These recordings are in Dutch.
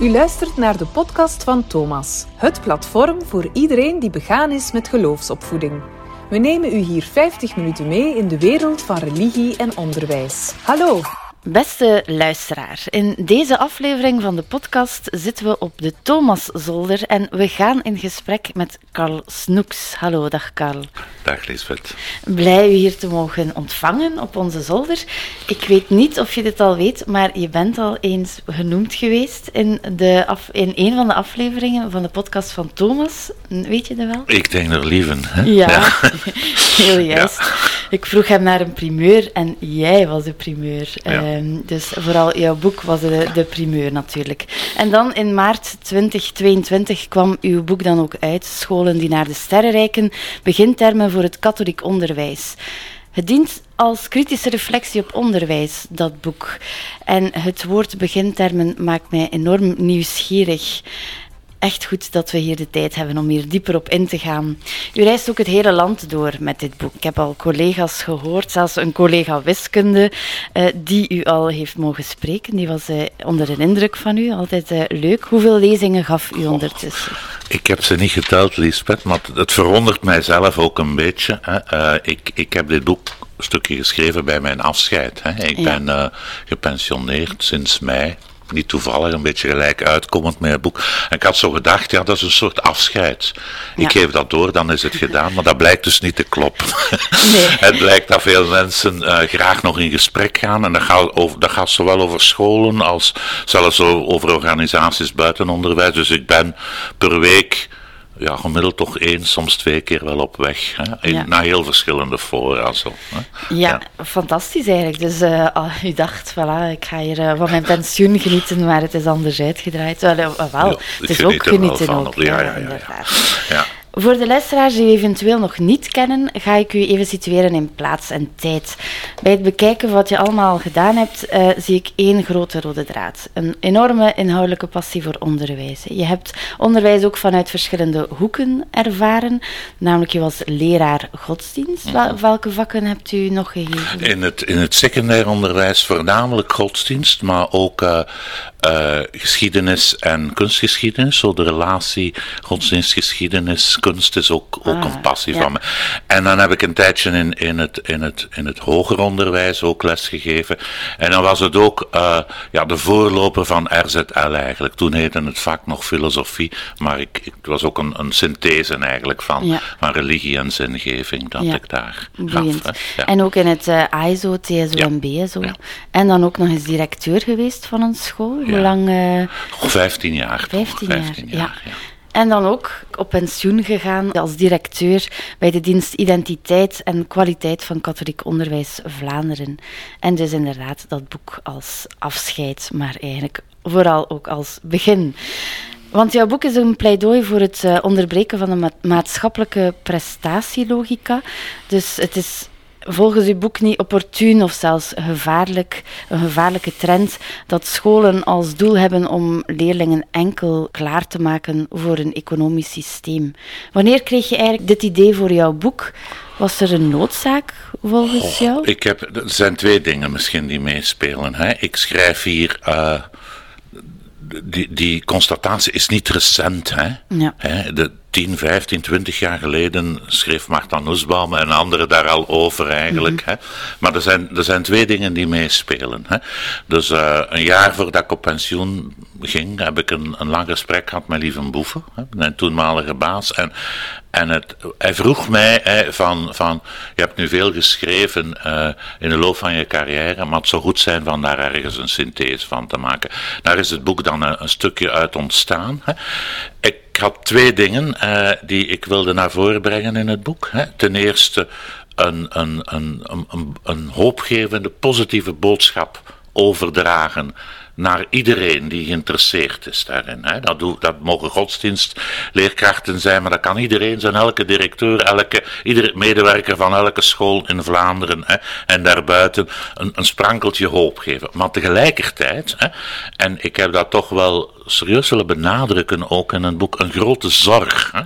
U luistert naar de podcast van Thomas, het platform voor iedereen die begaan is met geloofsopvoeding. We nemen u hier 50 minuten mee in de wereld van religie en onderwijs. Hallo! Beste luisteraar, in deze aflevering van de podcast zitten we op de Thomaszolder en we gaan in gesprek met Carl Snoeks. Hallo, dag Carl. Dag Lisbeth. Blij u hier te mogen ontvangen op onze zolder. Ik weet niet of je dit al weet, maar je bent al eens genoemd geweest in, de af, in een van de afleveringen van de podcast van Thomas. Weet je dat wel? Ik denk er lieven. Hè? Ja, ja. heel juist. Ja. Ik vroeg hem naar een primeur en jij was de primeur. Ja. Um, dus vooral jouw boek was de, de, primeur natuurlijk. En dan in maart 2022 kwam uw boek dan ook uit, Scholen die naar de sterren reiken, begintermen voor het katholiek onderwijs. Het dient als kritische reflectie op onderwijs, dat boek. En het woord begintermen maakt mij enorm nieuwsgierig echt goed dat we hier de tijd hebben om hier dieper op in te gaan. U reist ook het hele land door met dit boek. Ik heb al collega's gehoord, zelfs een collega wiskunde, uh, die u al heeft mogen spreken. Die was uh, onder de indruk van u. Altijd uh, leuk. Hoeveel lezingen gaf u ondertussen? Oh, ik heb ze niet geteld, Lisbeth, maar het verwondert mijzelf ook een beetje. Hè. ik, ik heb dit boek een stukje geschreven bij mijn afscheid. Hè. Ik ja. ben gepensioneerd sinds mei niet toevallig, een beetje gelijk uitkomend met het boek. En ik had zo gedacht, ja, dat is een soort afscheid. Ja. Ik geef dat door, dan is het gedaan. Maar dat blijkt dus niet te kloppen. Nee. het blijkt dat veel mensen uh, graag nog in gesprek gaan. En dat gaat, over, dat gaat zowel over scholen als zelfs over organisaties buiten onderwijs. Dus ik ben per week ja, gemiddeld toch één, soms twee keer wel op weg. Hè? In, ja. Na heel verschillende fora. Zo, hè? Ja, ja, fantastisch eigenlijk. Dus uh, u dacht, voilà, ik ga hier uh, van mijn pensioen genieten, maar het is anders uitgedraaid. Wel, uh, wel ja, het is ook genieten. Ook, ja, ja, ja, ja. Voor de luisteraars die u eventueel nog niet kennen, ga ik u even situeren in plaats en tijd. Bij het bekijken van wat je allemaal gedaan hebt, uh, zie ik één grote rode draad. Een enorme inhoudelijke passie voor onderwijs. Je hebt onderwijs ook vanuit verschillende hoeken ervaren. Namelijk, je was leraar godsdienst. Wel, welke vakken hebt u nog gegeven? In het, in het secundair onderwijs voornamelijk godsdienst, maar ook uh, uh, geschiedenis en kunstgeschiedenis. Zo de relatie godsdienstgeschiedenis kunst is ook, ook ah, een passie ja. van me. En dan heb ik een tijdje in, in, het, in, het, in het hoger onderwijs ook lesgegeven. En dan was het ook uh, ja, de voorloper van RZL eigenlijk. Toen heette het vak nog filosofie, maar ik, ik, het was ook een, een synthese eigenlijk van, ja. van religie en zingeving dat ik daar gaf. En ook in het uh, AISO, TSO en BSO. En dan ook nog eens directeur geweest van een school. Hoe lang? Uh... Oh, 15 jaar. 15 jaar, 15 jaar ja. En dan ook op pensioen gegaan als directeur bij de dienst Identiteit en Kwaliteit van Katholiek Onderwijs Vlaanderen. En dus inderdaad dat boek als afscheid, maar eigenlijk vooral ook als begin. Want jouw boek is een pleidooi voor het onderbreken van de ma maatschappelijke prestatielogica. Dus het is volgens uw boek niet opportun of zelfs gevaarlijk, een gevaarlijke trend dat scholen als doel hebben om leerlingen enkel klaar te maken voor een economisch systeem. Wanneer kreeg je eigenlijk dit idee voor jouw boek? Was er een noodzaak volgens oh, jou? Ik heb, er zijn twee dingen misschien die meespelen. Hè. Ik schrijf hier. Uh, die, die constatatie is niet recent. Hè? Ja. Hè, de, 10, 15, 20 jaar geleden schreef Marta Nussbaum en anderen daar al over eigenlijk. Mm -hmm. hè. Maar er zijn, er zijn twee dingen die meespelen. Hè. Dus uh, een jaar voordat ik op pensioen ging, heb ik een, een lang gesprek gehad met Lieven Boeven, hè, mijn toenmalige baas. En, en het, hij vroeg mij hè, van, van, je hebt nu veel geschreven uh, in de loop van je carrière, maar het zou goed zijn van daar ergens een synthese van te maken. Daar is het boek dan een, een stukje uit ontstaan. Hè. Ik had twee dingen uh, die ik wilde naar voren brengen in het boek. Hè. Ten eerste een, een, een, een hoopgevende, positieve boodschap overdragen naar iedereen die geïnteresseerd is daarin. Hè. Dat, dat mogen godsdienstleerkrachten zijn, maar dat kan iedereen zijn, elke directeur, elke, iedere medewerker van elke school in Vlaanderen hè, en daarbuiten een, een sprankeltje hoop geven. Maar tegelijkertijd, hè, en ik heb dat toch wel serieus willen benadrukken, ook in een boek, een grote zorg. Hè.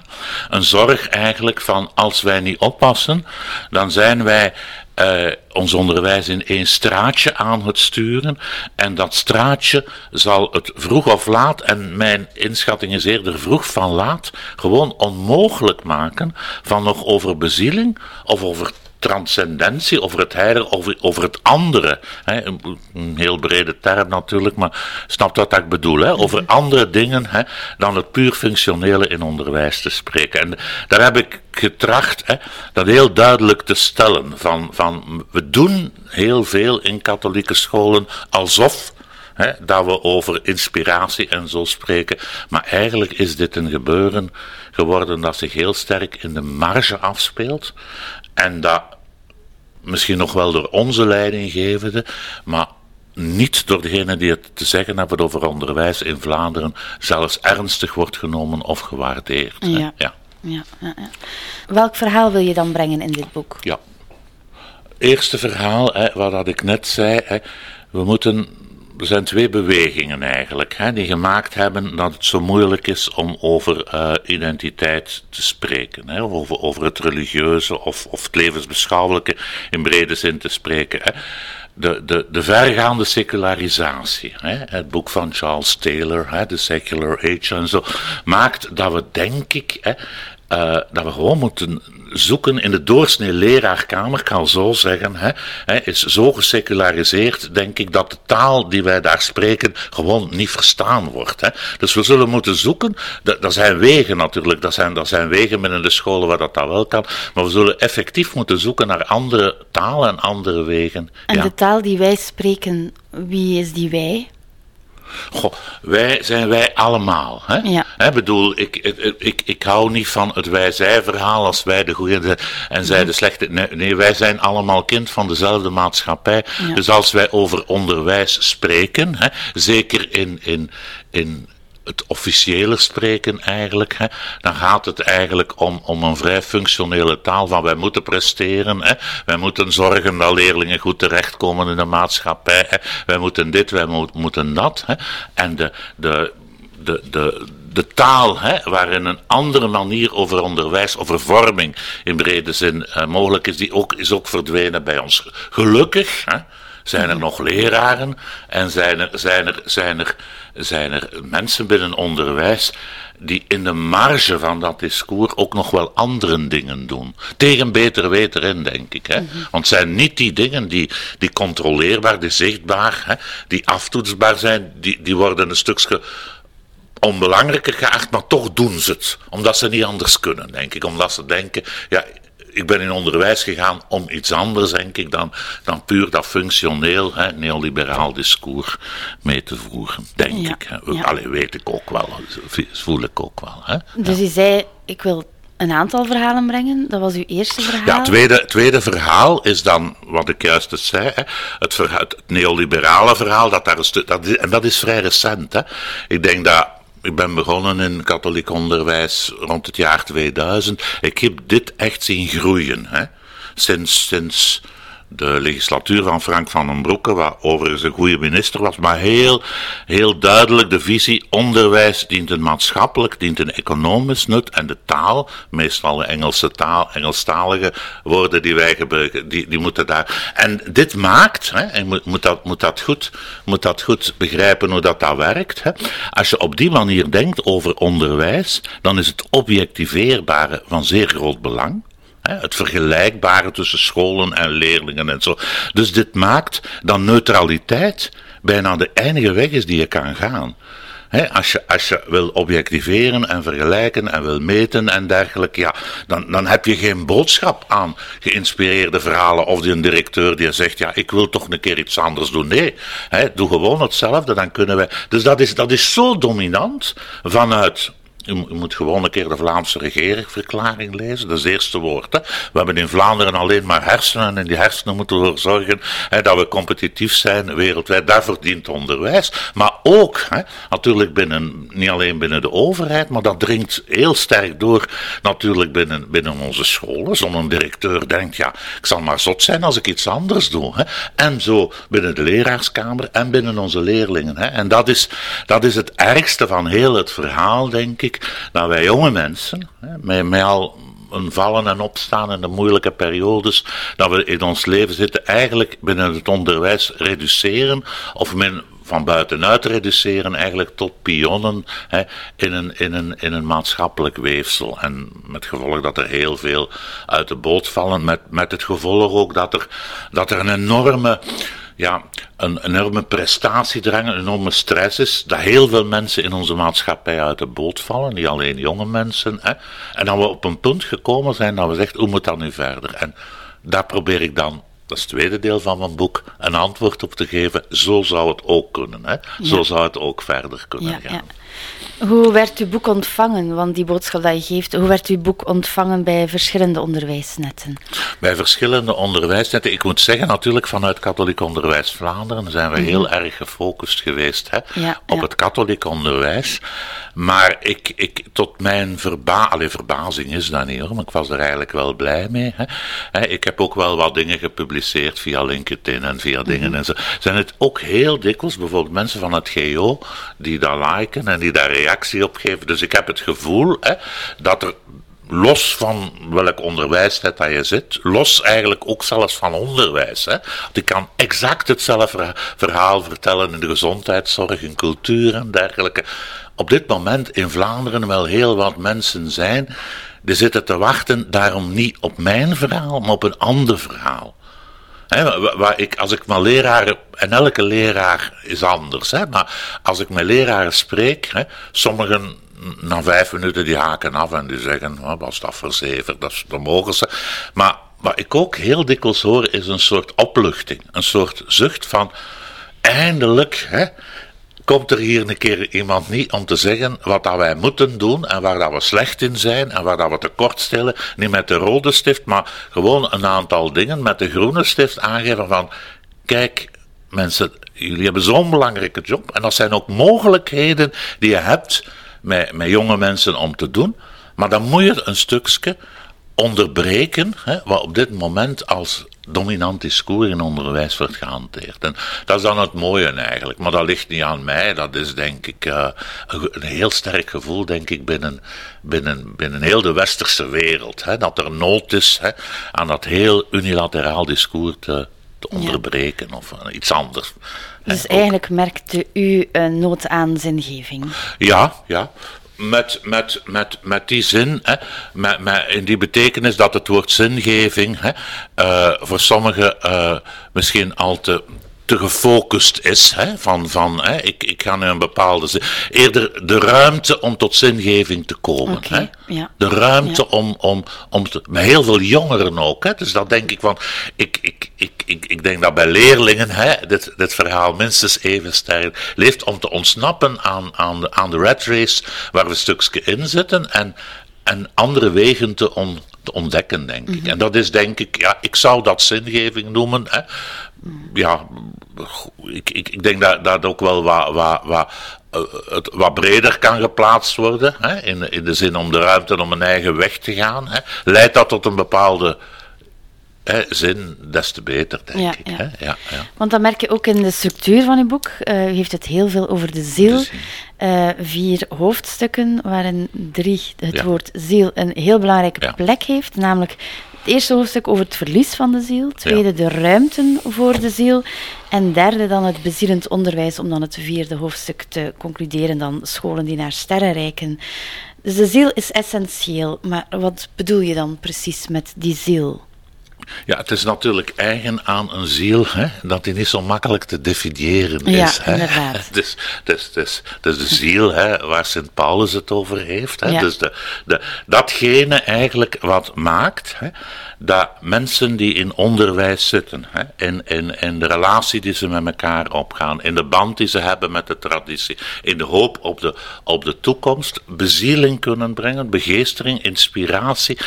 Een zorg eigenlijk van als wij niet oppassen, dan zijn wij uh, ons onderwijs in één straatje aan het sturen. En dat straatje zal het vroeg of laat, en mijn inschatting is eerder vroeg van laat, gewoon onmogelijk maken van nog over bezieling of over transcendentie, over het heilige, over, over het andere. Hè, een, een, heel brede term natuurlijk, maar snap wat ik bedoel? Hè, over mhm. andere dingen hè, dan het puur functionele in onderwijs te spreken. En daar heb ik getracht hè, dat heel duidelijk te stellen. Van, van, we doen heel veel in katholieke scholen alsof dat we over inspiratie en zo spreken. Maar eigenlijk is dit een gebeuren geworden dat zich heel sterk in de marge afspeelt. En dat misschien nog wel door onze leidinggevende, maar niet door degene die het te zeggen hebben over onderwijs in Vlaanderen zelfs ernstig wordt genomen of gewaardeerd. Ja. Ja. Ja. Welk verhaal wil je dan brengen in dit boek? Ja. Eerste verhaal, hè, wat ik net zei, hè, we moeten er zijn twee bewegingen eigenlijk, hè, die gemaakt hebben dat het zo moeilijk is om over uh, identiteit te spreken. Hè, over, over het religieuze of, of het levensbeschouwelijke in brede zin te spreken. Hè. De, de, de vergaande secularisatie, hè, het boek van Charles Taylor, hè, The Secular Age en zo, maakt dat we, denk ik, hè, uh, dat we gewoon moeten zoeken in de doorsnee leraarkamer, ik kan zo zeggen, hè, hè, is zo geseculariseerd, denk ik, dat de taal die wij daar spreken gewoon niet verstaan wordt. Hè. Dus we zullen moeten zoeken, er zijn wegen natuurlijk, dat zijn, dat zijn wegen binnen de scholen waar dat, dat wel kan, maar we zullen effectief moeten zoeken naar andere talen en andere wegen. En ja. de taal die wij spreken, wie is die wij? Goh, wij zijn wij allemaal. Hè? Ja. Hè, bedoel, ik, ik, ik, ik hou niet van het wij-zij-verhaal als wij de goede en zij de slechte. Nee, nee, wij zijn allemaal kind van dezelfde maatschappij. Dus als wij over onderwijs spreken, hè, zeker in, in, in het officiële spreken eigenlijk, hè, dan gaat het eigenlijk om, om een vrij functionele taal van wij moeten presteren, hè, wij moeten zorgen dat leerlingen goed terechtkomen in de maatschappij, hè, wij moeten dit, wij mo moeten dat. Hè, en de, de, de, de, de taal, hè, waarin een andere manier over onderwijs, over vorming in brede zin uh, mogelijk is, die ook, is ook verdwenen bij ons. Gelukkig hè, zijn er nog leraren en zijn er, zijn er, zijn er zijn er mensen binnen onderwijs die in de marge van dat discours ook nog wel andere dingen doen. Tegen beter weten in, denk ik. Hè? Mhm. Want het zijn niet die dingen die, die controleerbaar, die zichtbaar, hè, die aftoetsbaar zijn, die, die worden een stukje onbelangrijker geacht, maar toch doen ze het. Omdat ze niet anders kunnen, denk ik. Omdat ze denken, ja, ik ben in onderwijs gegaan om iets anders, denk ik, dan, dan puur dat functioneel, hè, neoliberaal discours mee te voeren, denk ik. Hè. Ja. Allee, weet ik ook wel, voel ik ook wel. Hè. Dus je zei, ik wil een aantal verhalen brengen. Dat was uw eerste verhaal. Ja, het tweede, tweede verhaal is dan, wat ik juist het zei, hè, het, het, neoliberale verhaal, dat daar een stuk, dat, en dat is vrij recent. Hè. Ik denk dat ik ben begonnen in katholiek onderwijs rond het jaar 2000. Ik heb dit echt zien groeien. Hè. Sinds, sinds de legislatuur van Frank van den Broeke, waar overigens een goede minister was, maar heel, heel duidelijk de visie, onderwijs dient een maatschappelijk, dient een economisch nut en de taal, meestal de Engelse taal, Engelstalige woorden die wij gebruiken, die, die moeten daar. En dit maakt, hè, en moet, moet, dat, moet, dat goed, moet dat goed begrijpen hoe dat, dat werkt, hè. als je op die manier denkt over onderwijs, dan is het objectiveerbare van zeer groot belang. Het vergelijkbare tussen scholen en leerlingen en zo. Dus dit maakt dat neutraliteit bijna de enige weg is die je kan gaan. als, je, als je wil objectiveren en vergelijken en wil meten en dergelijke, ja, dan, dan heb je geen boodschap aan geïnspireerde verhalen of die een directeur die zegt, ja, ik wil toch een keer iets anders doen. Nee, doe gewoon hetzelfde, dan kunnen wij. Dus dat is, dat is zo dominant vanuit u, moet gewoon een keer de Vlaamse regeringsverklaring lezen, dat is het eerste woord. Hè. We hebben in Vlaanderen alleen maar hersenen en die hersenen moeten ervoor zorgen hè, dat we competitief zijn wereldwijd. Daarvoor dient onderwijs. Maar ook, hè, natuurlijk binnen, niet alleen binnen de overheid, maar dat dringt heel sterk door natuurlijk binnen, binnen onze scholen. Zo'n directeur denkt, ja, ik zal maar zot zijn als ik iets anders doe. Hè. En zo binnen de leraarskamer en binnen onze leerlingen. Hè. En dat is, dat is het ergste van heel het verhaal, denk ik dat wij jonge mensen, met, met al een vallen en opstaan in de moeilijke periodes dat we in ons leven zitten, eigenlijk binnen het onderwijs reduceren of men van buitenuit reduceren eigenlijk tot pionnen hè, in, een, in, een, in een maatschappelijk weefsel. En met gevolg dat er heel veel uit de boot vallen, met, met het gevolg ook dat er, dat er een enorme ja, een enorme prestatiedrang, een enorme stress is, dat heel veel mensen in onze maatschappij uit de boot vallen, niet alleen jonge mensen. Hè, en dat we op een punt gekomen zijn dat we zeggen, hoe moet dat nu verder? En daar probeer ik dan dat is het tweede deel van mijn boek, een antwoord op te geven. Zo zou het ook kunnen. Hè? Zo zou het ook verder kunnen ja, gaan. Ja. Hoe werd uw boek ontvangen? Want die boodschap dat je geeft, hoe werd uw boek ontvangen bij verschillende onderwijsnetten? Bij verschillende onderwijsnetten. Ik moet zeggen, natuurlijk vanuit Katholiek Onderwijs Vlaanderen zijn we heel mhm. erg gefocust geweest hè, op het katholiek onderwijs. Maar ik, ik, tot mijn verba Allee, verbazing is dat niet hoor, maar ik was er eigenlijk wel blij mee. Hè. Ik heb ook wel wat dingen gepubliceerd via LinkedIn en via dingen mhm. en zo. Zijn het ook heel dikwijls bijvoorbeeld mensen van het GO die dat liken en die daar reactie op geven. Dus ik heb het gevoel hè, dat er los van welk onderwijs dat je zit, los eigenlijk ook zelfs van onderwijs. Hè. Want ik kan exact hetzelfde verhaal vertellen in de gezondheidszorg, in cultuur en dergelijke. Op dit moment in Vlaanderen wel heel wat mensen zijn die zitten te wachten, daarom niet op mijn verhaal, maar op een ander verhaal. Waar ik, als ik mijn leraren, en elke leraar is anders, maar als ik mijn leraren spreek, sommigen na vijf minuten die haken af en die zeggen, wat was dat voor zever, dat, dat mogen ze. Maar wat ik ook heel dikwijls hoor, is een soort opluchting, een soort zucht van, eindelijk, komt er hier een keer iemand niet om te zeggen wat dat wij moeten doen en waar dat we slecht in zijn en waar dat we tekort stellen. Niet met de rode stift, maar gewoon een aantal dingen met de groene stift aangeven van kijk mensen, jullie hebben zo'n belangrijke job en dat zijn ook mogelijkheden die je hebt met, met jonge mensen om te doen. Maar dan moet je een stukje onderbreken hè, wat op dit moment als dominant discours in onderwijs wordt gehanteerd. En dat is dan het mooie eigenlijk, maar dat ligt niet aan mij. Dat is denk ik uh, een heel sterk gevoel, denk ik, binnen, binnen, binnen heel de westerse wereld. Hè, dat er nood is hè, aan dat heel unilateraal discours te, te onderbreken of uh, iets anders. Dus eigenlijk merkte u een nood aan zingeving? Ja, ja met, met, met, met die zin, hè, met, met, in die betekenis dat het woord zingeving hè, uh, voor sommigen uh, misschien al te te gefocust is. Hè, van, van, hè, ik, ik ga nu een bepaalde zin. Eerder de ruimte om tot zingeving te komen. hè? Ja. De ruimte om, om, om te, heel veel jongeren ook. Hè, dus dat denk ik van. Ik, ik, ik, ik, ik denk dat bij leerlingen hè, dit, dit verhaal minstens even sterk leeft om te ontsnappen aan, aan, de, aan de red race waar we een stukje in zitten. En, en andere wegen te, on, te ontdekken, denk ik. Mhm. En dat is denk ik, ja, ik zou dat zingeving noemen. Hè ja, ik, ik, ik denk dat dat ook wel wat, wat, wat, uh, het wat breder kan geplaatst worden. Hè, in, in de zin om de ruimte om een eigen weg te gaan. Hè. Leidt dat tot een bepaalde zin, des te beter, denk ik. Ja, ja. Want dan merk je ook in de structuur van je boek. Uh, u heeft het heel veel over de ziel. Uh, vier hoofdstukken, waarin drie het woord ziel een heel belangrijke plek heeft. Namelijk het eerste hoofdstuk over het verlies van de ziel. Tweede, de ruimten voor de ziel. En derde, dan het bezielend onderwijs, om dan het vierde hoofdstuk te concluderen. Dan scholen die naar sterren reiken. Dus de ziel is essentieel. Maar wat bedoel je dan precies met die ziel? Ja, het is natuurlijk eigen aan een ziel hè, dat die niet zo makkelijk te definiëren is. Ja, hè. inderdaad. Dus, dus, dus, dus de ziel hè, waar Sint Paulus het over heeft. Hè. Dus de, de, datgene eigenlijk wat maakt hè, dat mensen die in onderwijs zitten, hè, in, in, in de relatie die ze met elkaar opgaan, in de band die ze hebben met de traditie, in de hoop op de, op de toekomst, bezieling kunnen brengen, begeestering, inspiratie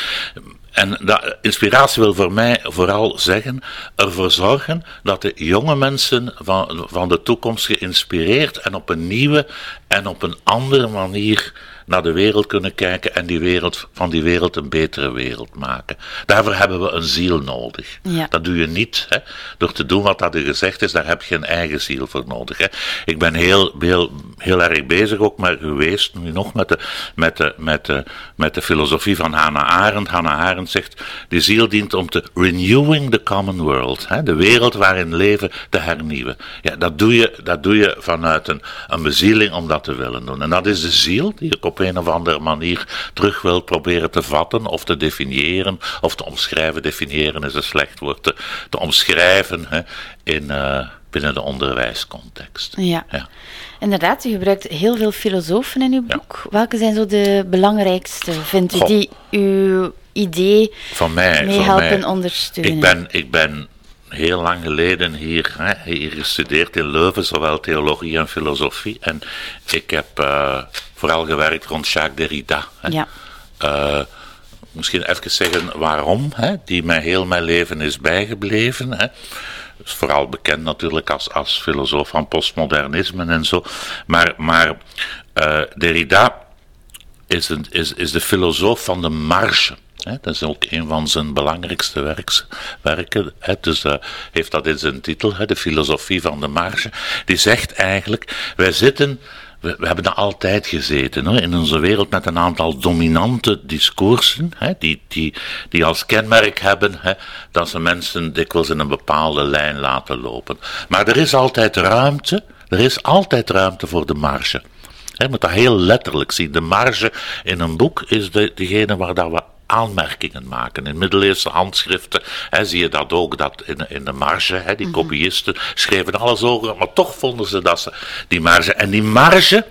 en dat, inspiratie wil voor mij vooral zeggen, ervoor zorgen dat de jonge mensen van, van de toekomst geïnspireerd en op een nieuwe en op een andere manier naar de wereld kunnen kijken en die wereld, van die wereld een betere wereld maken. Daarvoor hebben we een ziel nodig. Ja. Dat doe je niet hè, door te doen wat dat er gezegd is, daar heb je een eigen ziel voor nodig. Hè. Ik ben heel, heel, heel erg bezig ook maar geweest, nu nog met de, met, de, met, de, met de filosofie van Hannah Arendt. Hannah Arendt zegt, die ziel dient om te renewing the common world, hè, de wereld waarin leven te hernieuwen. Ja, dat doe je, dat doe je vanuit een, een bezieling om dat te willen doen. En dat is de ziel die ik op een of andere manier terug wil proberen te vatten of te definiëren of te omschrijven. Definiëren is een slecht woord. Te, te omschrijven hè, in, uh, binnen de onderwijscontext. Ja. ja. Inderdaad, u gebruikt heel veel filosofen in uw boek. Ja. Welke zijn zo de belangrijkste, vindt u, Goh. die uw idee van mij, mee helpen mij. ondersteunen? Ik ben, ik ben heel lang geleden hier, hè, hier gestudeerd in Leuven, zowel theologie en filosofie. En ik heb uh, vooral gewerkt rond Jacques Derrida. Hè. Ja. Uh, misschien even zeggen waarom, hè, die mij heel mijn leven is bijgebleven. Hè. Is vooral bekend natuurlijk als, als filosoof van postmodernisme en zo. Maar, maar uh, Derrida is, een, is, is de filosoof van de marge. Dat is ook een van zijn belangrijkste werken. Dus uh, heeft dat in zijn titel, de filosofie van de marge. Die zegt eigenlijk, wij zitten, we, hebben daar altijd gezeten, in onze wereld met een aantal dominante discoursen, die, die, die als kenmerk hebben dat ze mensen dikwijls in een bepaalde lijn laten lopen. Maar er is altijd ruimte, er is altijd ruimte voor de marge. Je moet dat heel letterlijk zien. De marge in een boek is de, degene waar dat we aanmerkingen maken. In middeleeuwse handschriften hè, zie je dat ook, dat in, in de marge, hè, die kopiisten schreven alles over, maar toch vonden ze dat ze die marge. En die marge,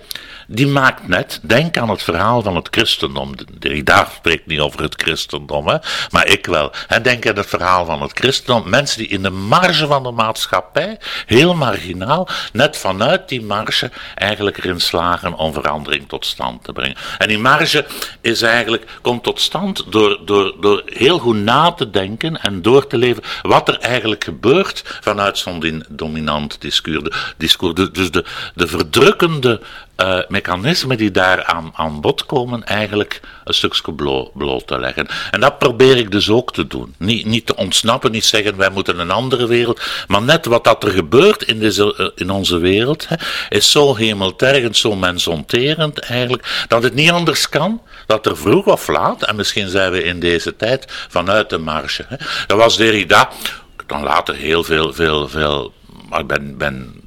die maakt net, denk aan het verhaal van het christendom. Derrida spreekt niet over het christendom, hè, maar ik wel. En denk aan het verhaal van het christendom. Mensen die in de marge van de maatschappij, heel marginaal, net vanuit die marge eigenlijk erin slagen om verandering tot stand te brengen. En die marge is eigenlijk, komt tot stand door, door, door heel goed na te denken en door te leven wat er eigenlijk gebeurt vanuit zo'n dominant discours. discours. Dus de, de verdrukkende uh, mechanismen die daar aan, bod komen, eigenlijk een stukje blo bloot te leggen. En dat probeer ik dus ook te doen. Niet, niet te ontsnappen, niet zeggen wij moeten een andere wereld, maar net wat dat er gebeurt in, deze, uh, in onze wereld, hè, is zo hemeltergend, zo mensonterend eigenlijk, dat het niet anders kan dat er vroeg of laat, en misschien zijn we in deze tijd vanuit de marge. Dat was Derrida, dan later heel veel, veel, veel, maar ik ben, ben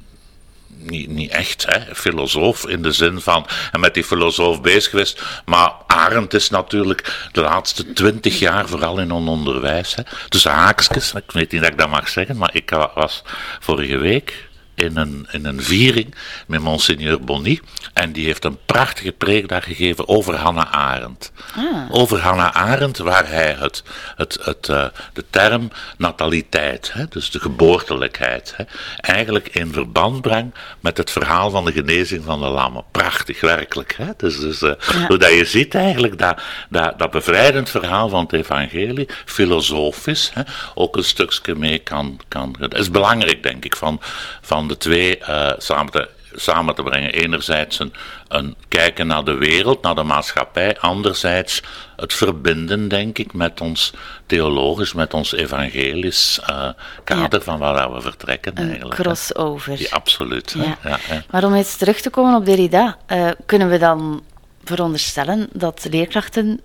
niet, niet echt hè, filosoof in de zin van en met die filosoof bezig geweest. Maar Arendt is natuurlijk de laatste twintig jaar vooral in ons onderwijs. Hè. Dus haakjes, ik weet niet dat ik dat mag zeggen, maar ik was vorige week in een, in een viering met Monseigneur Bonny. En die heeft een prachtige preek daar gegeven over Hannah Arendt. Ah. Over Hannah Arendt, waar hij het, het, het, uh, de term nataliteit, hè, dus de geboortelijkheid, hè, eigenlijk in verband brengt met het verhaal van de genezing van de lammen. Prachtig, werkelijk. Hè? Dus, dus uh, ja. hoe dat je ziet eigenlijk dat, dat, dat bevrijdend verhaal van het evangelie, filosofisch, hè, ook een stukje mee kan... kan dat is belangrijk, denk ik, van, van de twee uh, samen, te, samen te brengen. Enerzijds een, een kijken naar de wereld, naar de maatschappij. Anderzijds het verbinden, denk ik, met ons theologisch, met ons evangelisch uh, kader ja. van waar we vertrekken. Een eigenlijk, crossover. Ja, absoluut. Ja. Ja, ja. Maar om eens terug te komen op Derrida, uh, kunnen we dan veronderstellen dat leerkrachten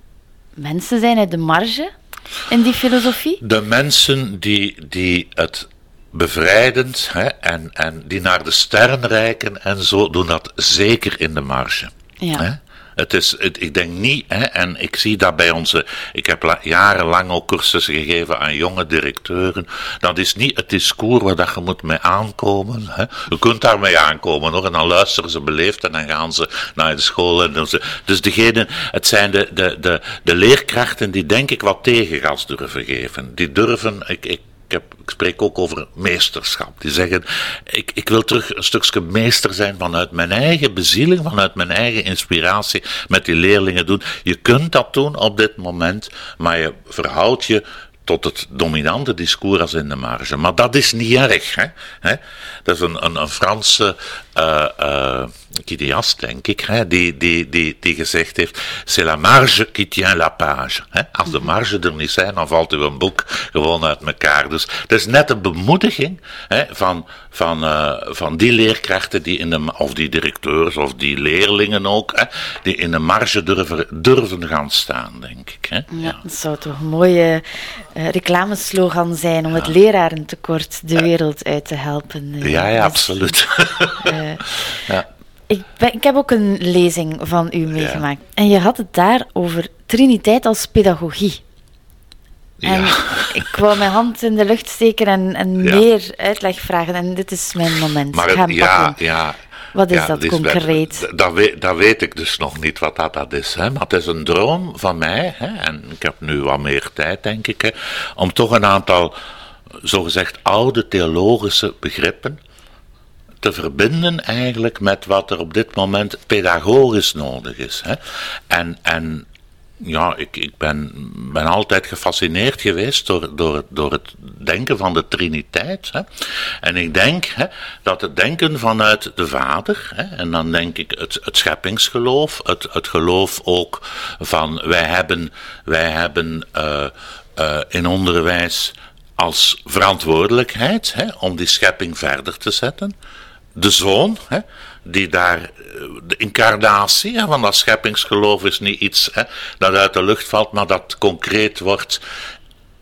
mensen zijn uit de marge in die filosofie? De mensen die, die het bevrijdend hè, en, en die naar de sterren reiken en zo doen dat zeker in de marge. Ja. Hè? Het is, het, ik denk niet, hè, en ik zie dat bij onze. Ik heb la, jarenlang ook cursussen gegeven aan jonge directeuren. Dat is niet het discours waar dat je moet mee aankomen. Hè. Je kunt daarmee aankomen hoor, en dan luisteren ze beleefd en dan gaan ze naar de school. En ze, dus degene, het zijn de, de, de, de leerkrachten die, denk ik, wat tegengas durven geven. Die durven, ik, ik ik, spreek ook over meesterschap. Die zeggen, ik, ik wil terug een stukje meester zijn vanuit mijn eigen bezieling, vanuit mijn eigen inspiratie met die leerlingen doen. Je kunt dat doen op dit moment, maar je verhoudt je tot het dominante discours in de marge. Maar dat is niet erg. Hè? Dat is een, een, een Franse uh, uh, Kidias, denk ik, hè, die, die, die, die gezegd heeft, c'est la marge qui tient la page. Hè. Als de mhm. marge er niet zijn, dan valt uw boek gewoon uit elkaar. Dus het is net een bemoediging hè, van, van, uh, van die leerkrachten die in de, of die directeurs of die leerlingen ook, hè, die in de marge durven, durven gaan staan, denk ik. Hè. Ja, ja. dat zou toch een mooie uh, reclameslogan zijn om het lerarentekort de wereld uit te helpen. Uh, ja, ja, absoluut. Ja. Ik, ben, ik heb ook een lezing van u meegemaakt. En je had het daar over Triniteit als pedagogie. En ik wou mijn hand in de lucht steken en, en meer uitleg vragen. En dit is mijn moment. Maar ja, ja, wat is dat concreet? dat, weet, dat weet ik dus nog niet wat dat, dat is. Hè. Maar het is een droom van mij, hè, en ik heb nu wat meer tijd, denk ik, hè, om toch een aantal, zogezegd, oude theologische begrippen te verbinden eigenlijk met wat er op dit moment pedagogisch nodig is. Hè. En, en ja, ik, ik ben, ben altijd gefascineerd geweest door, door, door het denken van de Triniteit. Hè. En ik denk hè, dat het denken vanuit de Vader, hè, en dan denk ik het, het scheppingsgeloof, het, het geloof ook van wij hebben, wij hebben uh, uh, in onderwijs als verantwoordelijkheid hè, om die schepping verder te zetten de zoon, hè, die daar, eh, de incarnatie van dat scheppingsgeloof is niet iets hè, dat uit de lucht valt, maar dat concreet wordt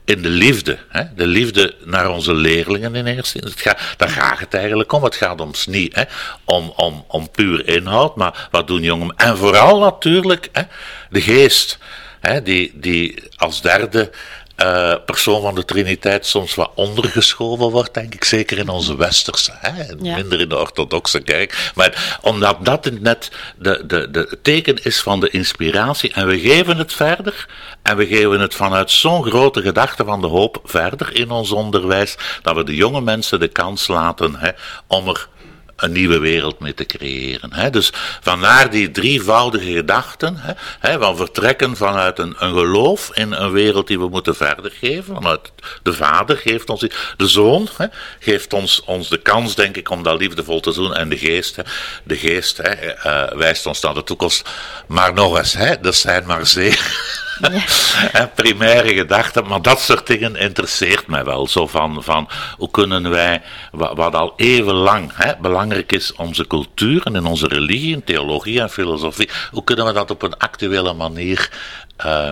in de liefde. Hè? De liefde naar onze leerlingen in eerste instantie. Daar gaat het eigenlijk om. Het gaat ons niet hè? Om, om, om puur inhoud, maar wat doen jongen. En vooral natuurlijk hè, de geest, hè, die, die als derde uh, persoon van de Triniteit soms wat ondergeschoven wordt, denk ik, zeker in onze westerse, hè, minder in de orthodoxe kerk. Maar omdat dat net de, de, de teken is van de inspiratie en we geven het verder en we geven het vanuit zo'n grote gedachte van de hoop verder in ons onderwijs, dat we de jonge mensen de kans laten hè, om er een nieuwe wereld mee te creëren. Hè. Dus vandaar die drievoudige gedachten, hè, van vertrekken vanuit een, een geloof in een wereld die we moeten verder geven. Vanuit de Vader geeft ons, de Zoon hè, geeft ons, ons de kans, denk ik, om dat liefdevol te doen. En de Geest, hè, de geest hè, uh, wijst ons naar de toekomst. Maar nog eens, hè, er zijn maar zeer ja. primaire gedachten, maar dat soort dingen interesseert mij wel. Zo van, van hoe kunnen wij, wat, al even lang hè, belangrijk is, onze cultuur en in onze religie, theologie en filosofie, hoe kunnen we dat op een actuele manier uh,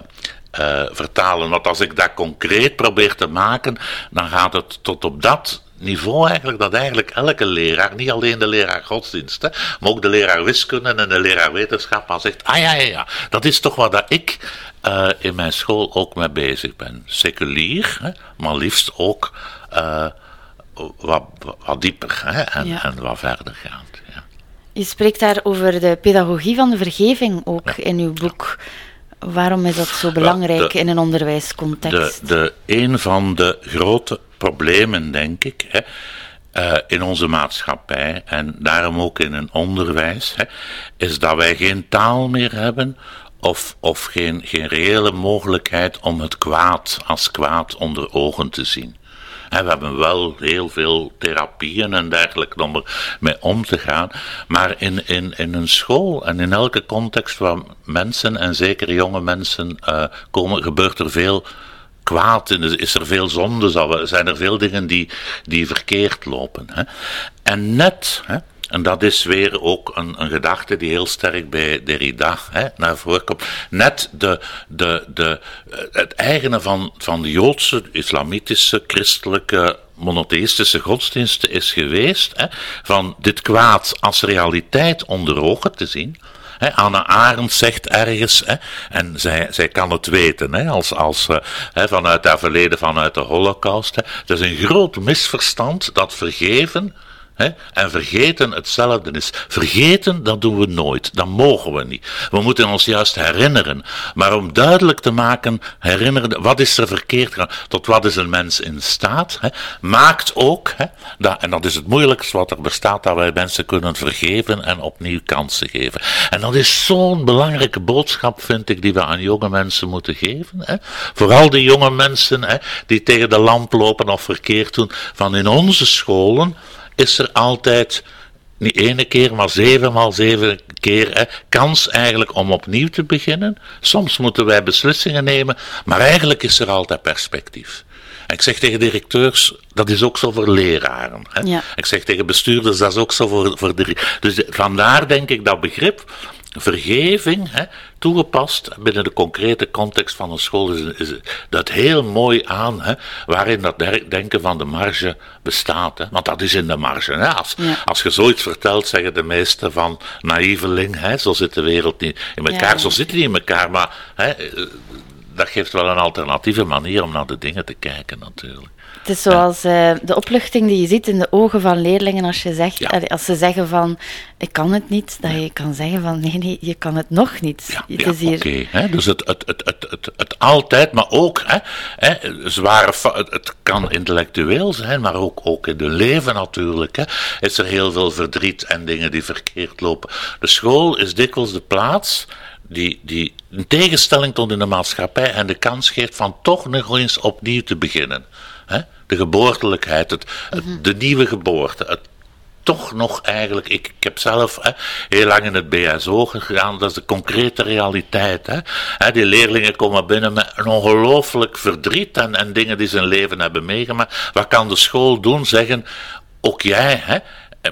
uh, vertalen? Want als ik dat concreet probeer te maken, dan gaat het tot op dat niveau eigenlijk dat eigenlijk elke leraar, niet alleen de leraar godsdienst, hè, maar ook de leraar wiskunde en de leraar wetenschap, al zegt, ah ja, ja, ja, dat is toch wat dat ik uh, in mijn school ook mee bezig ben. Seculier, hè, maar liefst ook uh, wat, wat dieper hè, en, ja. en wat verder gaand. Ja. Je spreekt daar over de pedagogie van de vergeving ook ja. in uw boek. Waarom is dat zo belangrijk de, in een onderwijscontext? De, de, een van de grote problemen, denk ik, hè, uh, in onze maatschappij en daarom ook in een onderwijs, hè, is dat wij geen taal meer hebben of, of geen, geen reële mogelijkheid om het kwaad als kwaad onder ogen te zien. En we hebben wel heel veel therapieën en dergelijke om er mee om te gaan. Maar in, in, in een school en in elke context waar mensen, en zeker jonge mensen, uh, komen, gebeurt er veel kwaad. Is er veel zonde, zijn er veel dingen die, die verkeerd lopen. Hè. En net. Hè, en dat is weer ook een, een gedachte die heel sterk bij Derrida hè, naar voren komt. Net de, de, de, het eigene van, van de Joodse, islamitische, christelijke, monotheïstische godsdiensten is geweest hè, van dit kwaad als realiteit onder ogen te zien. He, Anna Arendt zegt ergens, he, en zij, zij kan het weten, he, als, als, he, vanuit haar verleden, vanuit de Holocaust. Het is een groot misverstand dat vergeven en vergeten hetzelfde is. Vergeten, dat doen we nooit. Dat mogen we niet. We moeten ons juist herinneren. Maar om duidelijk te maken, herinneren, wat is er verkeerd gegaan? Tot wat is een mens in staat? maakt ook, en dat is het moeilijkste wat er bestaat, dat wij mensen kunnen vergeven en opnieuw kansen geven. En dat is zo'n belangrijke boodschap, vind ik, die we aan jonge mensen moeten geven. Vooral die jonge mensen die tegen de lamp lopen of verkeerd doen, van in onze scholen is er altijd niet ene keer, maar zevenmaal zeven keer, hè, kans eigenlijk om opnieuw te beginnen. Soms moeten wij beslissingen nemen, maar eigenlijk is er altijd perspectief. En ik zeg tegen directeurs, dat is ook zo voor leraren. Hè. Ja. Ik zeg tegen bestuurders, dat is ook zo voor, voor de... Dus vandaar denk ik dat begrip vergeving, hè, toegepast binnen de concrete context van een school, is, is dat heel mooi aan, hè, waarin dat denken van de marge bestaat. Hè. Want dat is in de marge. Hè. Als, Ja. als je zoiets vertelt, zeggen de meesten van naïveling, hè, zo zit de wereld niet in elkaar, Ja. zo zit die in elkaar, maar hè, eh, dat geeft wel een alternatieve manier om naar de dingen te kijken natuurlijk. Het is zoals eh, de opluchting die je ziet in de ogen van leerlingen als, je zegt, Ja. als ze zeggen van ik kan het niet, dat je kan zeggen van nee, nee, je kan het nog niet. Ja, het ja is hier, oké. dus het, het, het, het, het, het altijd, maar ook, hè, hè, zware, het, het kan intellectueel zijn, maar ook, ook in het leven natuurlijk. Hè, is er heel veel verdriet en dingen die verkeerd lopen. De school is dikwijls de plaats die, die in tegenstelling tot in de maatschappij en de kans geeft van toch nog eens opnieuw te beginnen. Hè. De geboortelijkheid, het, het- de nieuwe geboorte, het toch nog eigenlijk, ik, ik heb zelf hè, heel lang in het BSO gegaan, dat is de concrete realiteit. Hè. Hè, die leerlingen komen binnen met een ongelooflijk verdriet en, en dingen die ze in hun leven hebben meegemaakt. Wat kan de school doen? Zeggen, ook jij hè,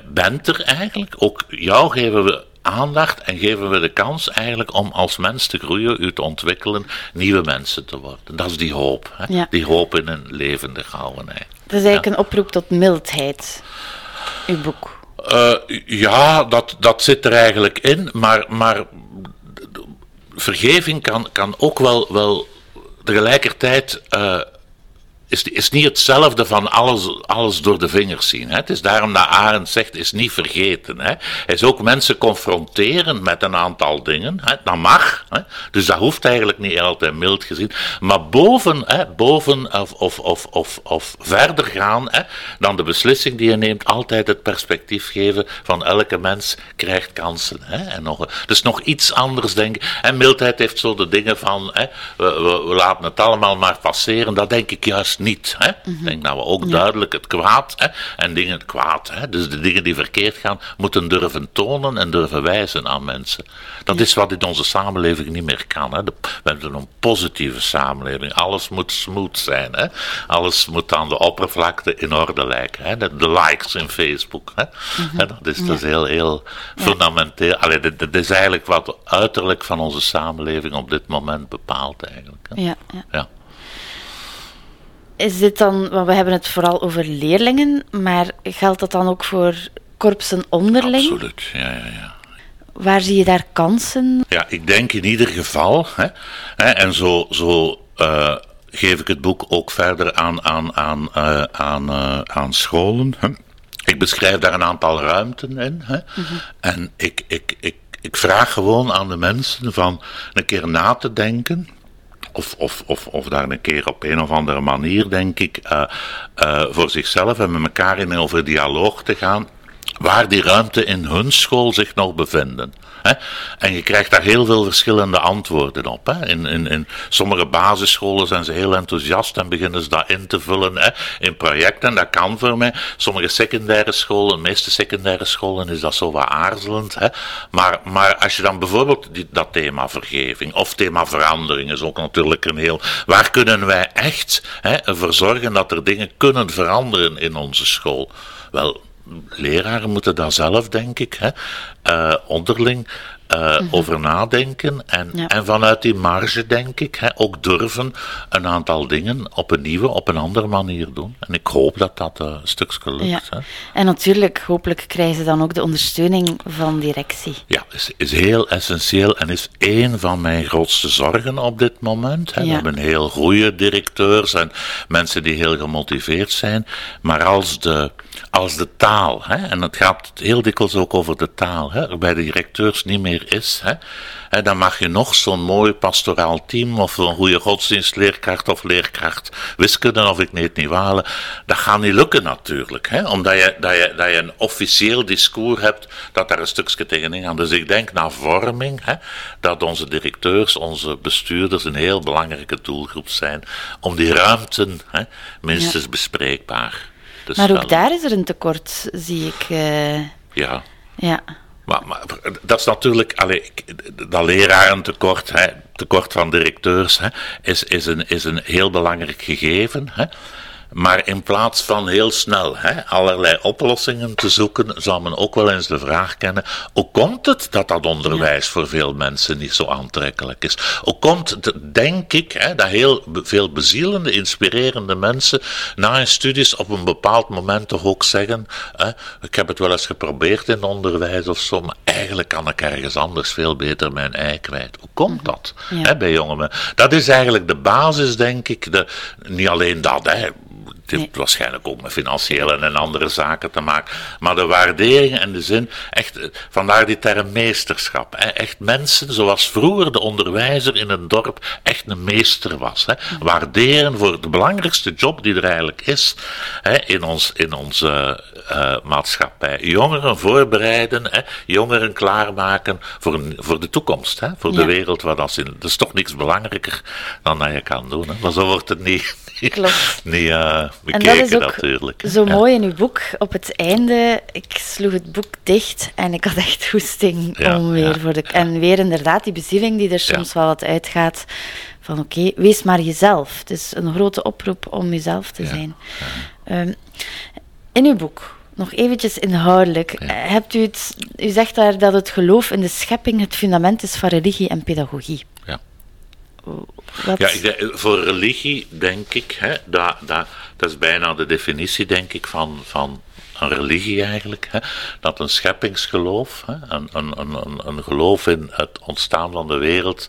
bent er eigenlijk, ook jou geven we aandacht en geven we de kans eigenlijk om als mens te groeien, u te ontwikkelen, nieuwe mensen te worden. Dat is die hoop. Hè. Ja. Die hoop in een levendig houden het is eigenlijk een oproep tot mildheid, uw boek. Eh, ja, dat, dat zit er eigenlijk in, maar, maar vergeving kan, kan ook wel, wel tegelijkertijd. eh, is, is niet hetzelfde van alles, alles door de vingers zien. Hè. Het is daarom dat Arendt zegt, is niet vergeten. Hè. Hij is ook mensen confronteren met een aantal dingen. Hè. Dat mag. Hè. Dus dat hoeft eigenlijk niet altijd mild gezien. Maar boven, hè, boven of, of, of, of, of verder gaan hè, dan de beslissing die je neemt, altijd het perspectief geven van elke mens krijgt kansen. Hè. En nog, dus nog iets anders denken. En mildheid heeft zo de dingen van, hè, we, we, we laten het allemaal maar passeren. Dat denk ik juist niet. Hè. Ik denk dat we ook duidelijk het kwaad hè, en dingen het kwaad. Hè, dus de dingen die verkeerd gaan, moeten durven tonen en durven wijzen aan mensen. Dat is wat in onze samenleving niet meer kan. Hè. De- we hebben een positieve samenleving. Alles moet smooth zijn. Hè. Alles moet aan de oppervlakte in orde lijken. Hè. De, de likes in Facebook. Hè. Hè, dat is, is heel, heel fundamenteel. Allee, dat, dat is eigenlijk wat uiterlijk van onze samenleving op dit moment bepaalt eigenlijk. Hè. Ja, ja. Is dit dan, want we hebben het vooral over leerlingen, maar geldt dat dan ook voor korpsen onderling? Absoluut, ja, ja, ja. Waar zie je daar kansen? Ja, ik denk in ieder geval, hè, hè, en zo, zo eh, geef ik het boek ook verder aan, aan, aan, eh, aan, eh, aan scholen. Hè. Ik beschrijf daar een aantal ruimten in. Hè, En ik, ik, ik, ik vraag gewoon aan de mensen van een keer na te denken. Of, of, of, of daar een keer op een of andere manier, denk ik, eh, voor zichzelf en met elkaar in over dialoog te gaan waar die ruimte in hun school zich nog bevinden. Hè? En je krijgt daar heel veel verschillende antwoorden op. In, in, in sommige basisscholen zijn ze heel enthousiast en beginnen ze dat in te vullen in projecten. Dat kan voor mij. Sommige secundaire scholen, de meeste secundaire scholen, is dat zo wat aarzelend. Hè? Maar, maar als je dan bijvoorbeeld dat thema vergeving of thema verandering is ook natuurlijk een heel. Waar kunnen wij echt hè, zorgen dat er dingen kunnen veranderen in onze school? Wel, leraren moeten daar zelf, denk ik, hè, eh, onderling eh, over nadenken. En, Ja. en vanuit die marge, denk ik, hè, ook durven een aantal dingen op een nieuwe, op een andere manier doen. En ik hoop dat dat eh, een stukje lukt. Ja. Hè. En natuurlijk, hopelijk krijgen ze dan ook de ondersteuning van directie. Ja, is, is heel essentieel en is één van mijn grootste zorgen op dit moment. Hè. We hebben heel goede directeurs en mensen die heel gemotiveerd zijn. Maar als de, als de taal, hè, en het gaat heel dikwijls ook over de taal, hè, bij de directeurs niet meer is, hè, dan mag je nog zo'n mooi pastoraal team of een goede godsdienstleerkracht of leerkracht wiskunde of ik weet niet waar. Dat gaat niet lukken natuurlijk, hè, omdat je, dat, je, dat je een officieel discours hebt dat daar een stukje tegenin gaat. Dus ik denk naar vorming, hè, dat onze directeurs, onze bestuurders een heel belangrijke doelgroep zijn om die ruimten hè, minstens bespreekbaar Maar ook daar is er een tekort, zie ik. eh. Ja, Ja. Maar, maar dat is natuurlijk, allee, dat lerarentekort, hè, tekort van directeurs, hè, is, is, een, is een heel belangrijk gegeven. Hè. Maar in plaats van heel snel hè, allerlei oplossingen te zoeken, zou men ook wel eens de vraag kennen: hoe komt het dat dat onderwijs voor veel mensen niet zo aantrekkelijk is? Hoe komt het, denk ik, hè, dat heel veel bezielende, inspirerende mensen na hun studies op een bepaald moment toch ook zeggen: hè, ik heb het wel eens geprobeerd in onderwijs of zo, maar eigenlijk kan ik ergens anders veel beter mijn ei kwijt. Hoe komt mhm. dat hè, bij jonge mensen? Dat is eigenlijk de basis, denk ik. De, niet alleen dat, hè het heeft waarschijnlijk ook met financiële en andere zaken te maken. Maar de waardering en de zin, echt, eh, vandaar die term meesterschap. Hè. Echt mensen zoals vroeger de onderwijzer in een dorp echt een meester was. Hè. Waarderen voor de belangrijkste job die er eigenlijk is hè, in, ons, in onze uh, maatschappij. Jongeren voorbereiden, hè, jongeren klaarmaken voor, voor de toekomst, hè, voor de wereld waar dat in. Dat is toch niks belangrijker dan dat je kan doen. Hè. Maar zo wordt het niet Klopt. Uh, en dat is ook natuurlijk. Zo mooi in uw boek. Op het einde, ik sloeg het boek dicht en ik had echt goesting om weer voor de... En weer inderdaad die bezieling die er soms wel wat uitgaat van oké, wees maar jezelf. Het is een grote oproep om jezelf te zijn. Um, in uw boek, nog eventjes inhoudelijk. Hebt u, het, u zegt daar dat het geloof in de schepping het fundament is van religie en pedagogie. Ja, voor religie denk ik, hè, dat, dat, dat is bijna de definitie, denk ik, van, van een religie eigenlijk. Hè, dat een scheppingsgeloof, hè, een, een, een, een geloof in het ontstaan van de wereld,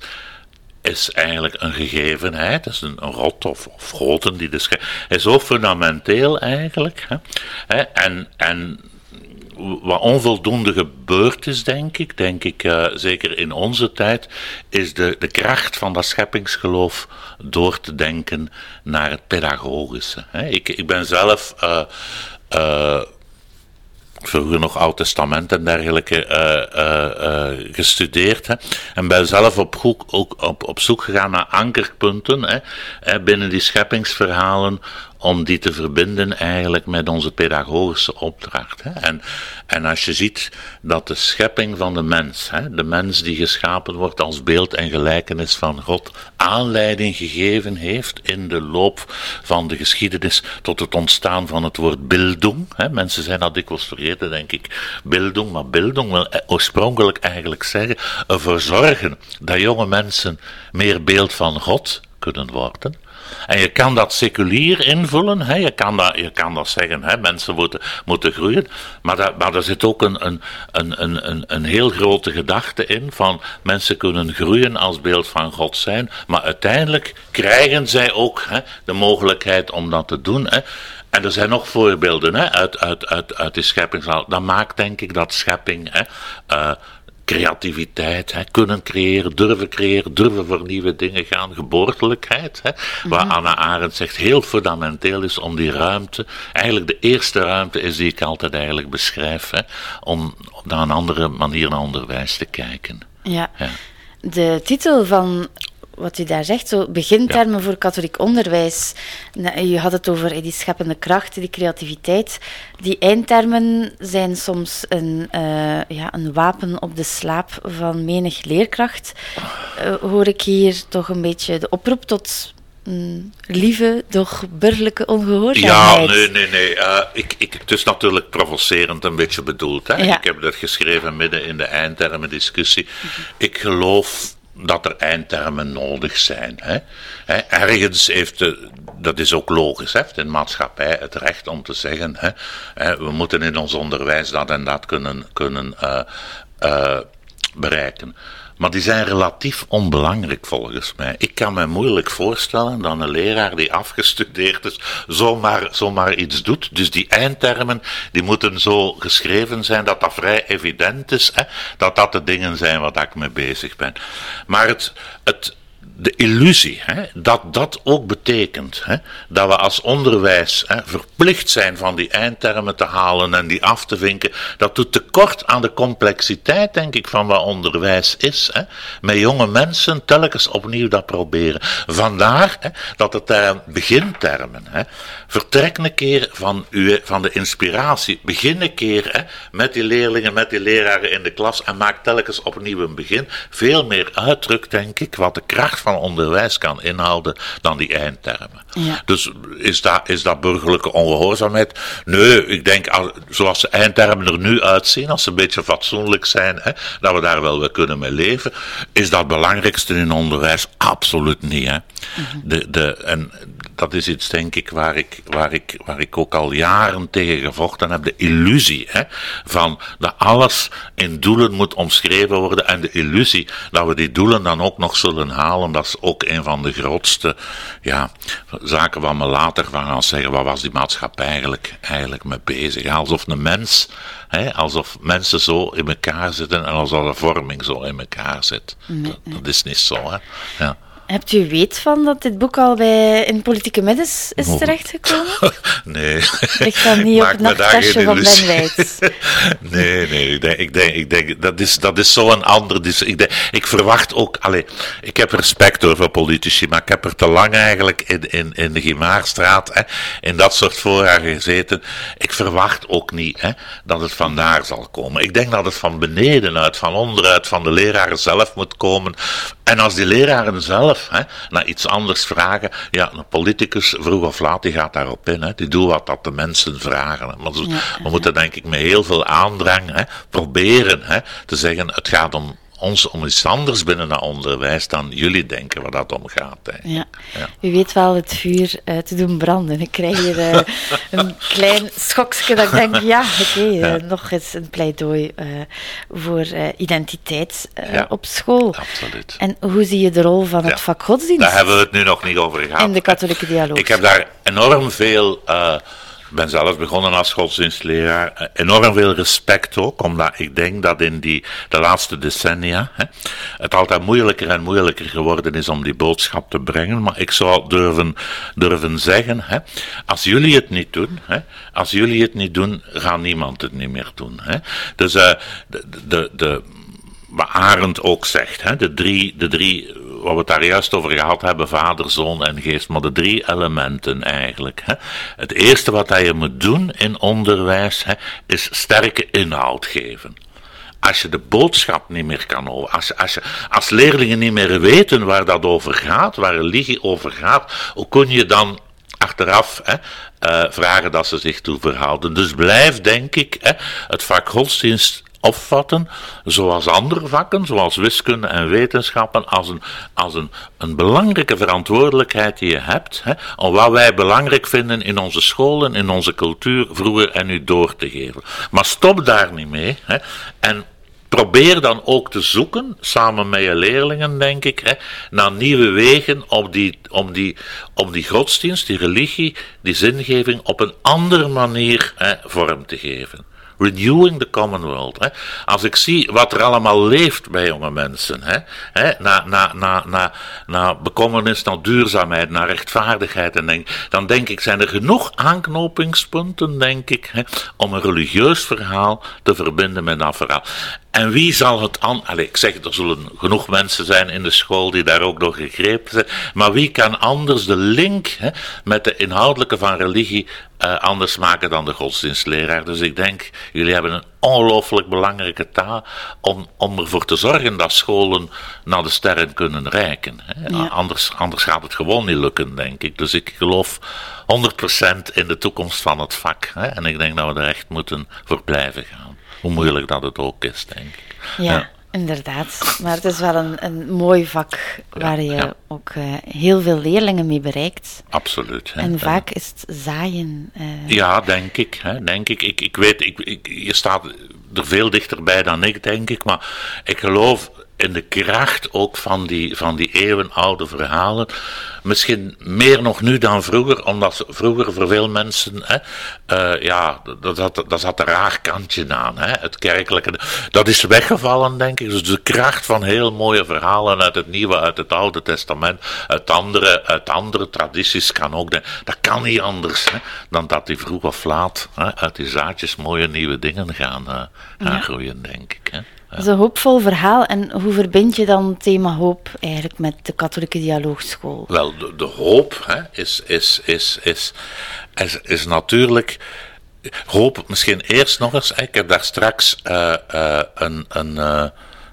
is eigenlijk een gegevenheid, dat is een, rot of, of goten die de schep... is zo fundamenteel eigenlijk. Hè, en, en wat onvoldoende gebeurd is, denk ik, denk ik uh, zeker in onze tijd, is de, de kracht van dat scheppingsgeloof door te denken naar het pedagogische. Hè. Ik, ik ben zelf. Uh, uh, vroeger nog Oud Testament en dergelijke gestudeerd. Hè, en ben zelf op, ook op, op zoek gegaan naar ankerpunten hè, binnen die scheppingsverhalen om die te verbinden eigenlijk met onze pedagogische opdracht. Hè. En, en als je ziet dat de schepping van de mens, hè, de mens die geschapen wordt als beeld en gelijkenis van God, aanleiding gegeven heeft in de loop van de geschiedenis tot het ontstaan van het woord bildung. Hè. Mensen zijn dat dikwijls vergeten, denk ik. Bildung, maar bildung wil oorspronkelijk eigenlijk zeggen ervoor zorgen dat jonge mensen meer beeld van God kunnen worden. En je kan dat seculier invullen, hè? Je, kan dat, je kan dat zeggen, hè? mensen moeten, moeten groeien, maar, dat, maar er zit ook een, een, een, een, een heel grote gedachte in van mensen kunnen groeien als beeld van God zijn, maar uiteindelijk krijgen zij ook hè, de mogelijkheid om dat te doen. Hè? En er zijn nog voorbeelden hè, uit, uit, uit, uit die scheppingsaal. Dat maakt denk ik dat schepping hè, uh, creativiteit, hè, kunnen creëren, durven creëren, durven voor nieuwe dingen gaan, geboortelijkheid. Hè, Waar mhm. Anna Arendt zegt heel fundamenteel is om die ruimte, eigenlijk de eerste ruimte is die ik altijd eigenlijk beschrijf, hè, om naar een andere manier naar onderwijs te kijken. ja. ja. De titel van wat u daar zegt, zo begintermen voor katholiek onderwijs. U had het over die scheppende kracht, die creativiteit. Die eindtermen zijn soms een, uh, ja, een wapen op de slaap van menig leerkracht. Uh, hoor ik hier toch een beetje de oproep tot mm, lieve, doch burgerlijke ongehoorzaamheid. Ja, nee, nee, nee. Uh, ik, ik, het is natuurlijk provocerend een beetje bedoeld. Hè? Ik heb dat geschreven midden in de eindtermen discussie. Ik geloof dat er eindtermen nodig zijn. Hè. Ergens heeft, de, dat is ook logisch, heeft de maatschappij het recht om te zeggen, hè, we moeten in ons onderwijs dat en dat kunnen, kunnen uh, uh, bereiken. Maar die zijn relatief onbelangrijk volgens mij. Ik kan me moeilijk voorstellen dat een leraar die afgestudeerd is zomaar, zomaar iets doet. Dus die eindtermen die moeten zo geschreven zijn dat dat vrij evident is. Hè, dat dat de dingen zijn waar ik mee bezig ben. Maar het, het, de illusie hè, dat dat ook betekent hè, dat we als onderwijs hè, verplicht zijn van die eindtermen te halen en die af te vinken, dat doet tekort aan de complexiteit, denk ik, van wat onderwijs is. Met jonge mensen telkens opnieuw dat proberen. Vandaar dat de term begintermen, vertrek een keer van, uw, van de inspiratie, begin een keer met die leerlingen, met die leraren in de klas en maak telkens opnieuw een begin. Veel meer uitdrukt, denk ik, wat de kracht van onderwijs kan inhouden dan die eindtermen. Ja. Dus is dat, is dat burgerlijke ongehoorzaamheid? Nee, ik denk, zoals de eindtermen er nu uitzien, als ze een beetje fatsoenlijk zijn, hè, dat we daar wel weer kunnen mee leven, is dat het belangrijkste in onderwijs? Absoluut niet. Hè. Mhm. de, de, en dat is iets, denk ik, waar ik, waar ik, waar ik ook al jaren tegen gevochten heb. De illusie hè, van dat alles in doelen moet omschreven worden en de illusie dat we die doelen dan ook nog zullen halen, dat is ook een van de grootste ja, zaken waar we later van gaan zeggen, wat was die maatschappij eigenlijk, eigenlijk mee bezig? Alsof een mens, hè, alsof mensen zo in elkaar zitten en alsof de vorming zo in elkaar zit. Dat, dat, is niet zo. Hè? Ja. Hebt u weet van dat dit boek al bij in Politieke Middens is oh. terechtgekomen? nee. Ligt dat niet op het nachttasje van Ben Wijts? nee, nee. Ik denk, ik denk, ik denk dat is, dat is zo'n ander... Dus ik, denk, ik verwacht ook... Allez, ik heb respect over politici, maar ik heb er te lang eigenlijk in, in, in de Gimaarstraat, hè, in dat soort voorraad gezeten. Ik verwacht ook niet hè, dat het vandaar zal komen. Ik denk dat het van beneden uit, van onderuit, van de leraren zelf moet komen. En als die leraren zelf hè, naar iets anders vragen, ja, een politicus vroeg of laat die gaat daarop in. Hè, die doet wat dat de mensen vragen. Maar we moeten denk ik met heel veel aandrang hè, proberen hè, te zeggen, het gaat om ons om iets anders binnen dat onderwijs dan jullie denken waar dat om gaat. Ja. ja. U weet wel het vuur uh, te doen branden. Ik krijg hier uh, een klein schokje dat ik denk, ja, oké, okay, uh, nog eens een pleidooi voor identiteit op school. Absoluut. En hoe zie je de rol van het vak godsdienst? Daar hebben we het nu nog niet over gehad. In de katholieke dialoog. Ik heb daar enorm veel ben zelf begonnen als godsdienstleraar. Eh, enorm veel respect ook, omdat ik denk dat in die, de laatste decennia hè, het altijd moeilijker en moeilijker geworden is om die boodschap te brengen. Maar ik zou durven, durven zeggen, hè, als jullie het niet doen, hè, als jullie het niet doen, gaat niemand het niet meer doen. Hè. Dus uh, de, de, de Arend ook zegt, hè, de, drie, de drie, wat we het daar juist over gehad hebben, vader, zoon en geest, maar de drie elementen eigenlijk. Hè. Het eerste wat je moet doen in onderwijs, hè, is sterke inhoud geven. Als je de boodschap niet meer kan over, als, als, je, als leerlingen niet meer weten waar dat over gaat, waar religie over gaat, hoe kun je dan achteraf hè, uh, vragen dat ze zich toe verhouden. Dus blijf, denk ik, hè, het vak godsdienst opvatten, zoals andere vakken, zoals wiskunde en wetenschappen, als een, als een, een belangrijke verantwoordelijkheid die je hebt, hè, om wat wij belangrijk vinden in onze scholen, in onze cultuur, vroeger en nu door te geven. Maar stop daar niet mee. Hè, en probeer dan ook te zoeken, samen met je leerlingen, denk ik, hè, naar nieuwe wegen om die, om, die, om die godsdienst, die religie, die zingeving op een andere manier hè, vorm te geven. Renewing the Commonwealth. Hè. Als ik zie wat er allemaal leeft bij jonge mensen, hè, hè, na, na, na, na, na bekommernis, naar duurzaamheid, naar rechtvaardigheid, en denk, dan denk ik, zijn er genoeg aanknopingspunten, denk ik, hè, om een religieus verhaal te verbinden met dat verhaal. En wie zal het aan... Allez, ik zeg, er zullen genoeg mensen zijn in de school die daar ook door gegrepen zijn. Maar wie kan anders de link hè, met de inhoudelijke van religie uh, anders maken dan de godsdienstleraar? Dus ik denk, jullie hebben een ongelooflijk belangrijke taak om, om ervoor te zorgen dat scholen naar de sterren kunnen reiken. Hè. Anders, anders gaat het gewoon niet lukken, denk ik. Dus ik geloof 100% in de toekomst van het vak. Hè. En ik denk dat we er echt moeten voor blijven gaan. Hoe moeilijk dat het ook is, denk ik. Ja, inderdaad. Maar het is wel een, een mooi vak waar je ook uh, heel veel leerlingen mee bereikt. Absoluut. Hè, en vaak is het zaaien. Uh... Ja, denk ik. Hè, denk ik. Ik, ik weet, ik, ik, je staat er veel dichterbij dan ik, denk ik. Maar ik geloof in de kracht ook van die, van die eeuwenoude verhalen. Misschien meer nog nu dan vroeger, omdat vroeger voor veel mensen, hè, uh, ja, dat, dat, dat zat een raar kantje aan. Hè, het kerkelijke, dat is weggevallen, denk ik. Dus de kracht van heel mooie verhalen uit het Nieuwe, uit het Oude Testament, uit andere, uit andere tradities kan ook. Dat kan niet anders hè, dan dat die vroeg of laat hè, uit die zaadjes mooie nieuwe dingen gaan, uh, gaan groeien, denk ik. Hè. Dat is een hoopvol verhaal. En hoe verbind je dan het thema hoop eigenlijk met de katholieke dialoogschool? Wel, de, de hoop hè, is, is, is, is, is, is natuurlijk hoop, misschien eerst nog eens. Ik heb daar straks uh, uh, een, een uh,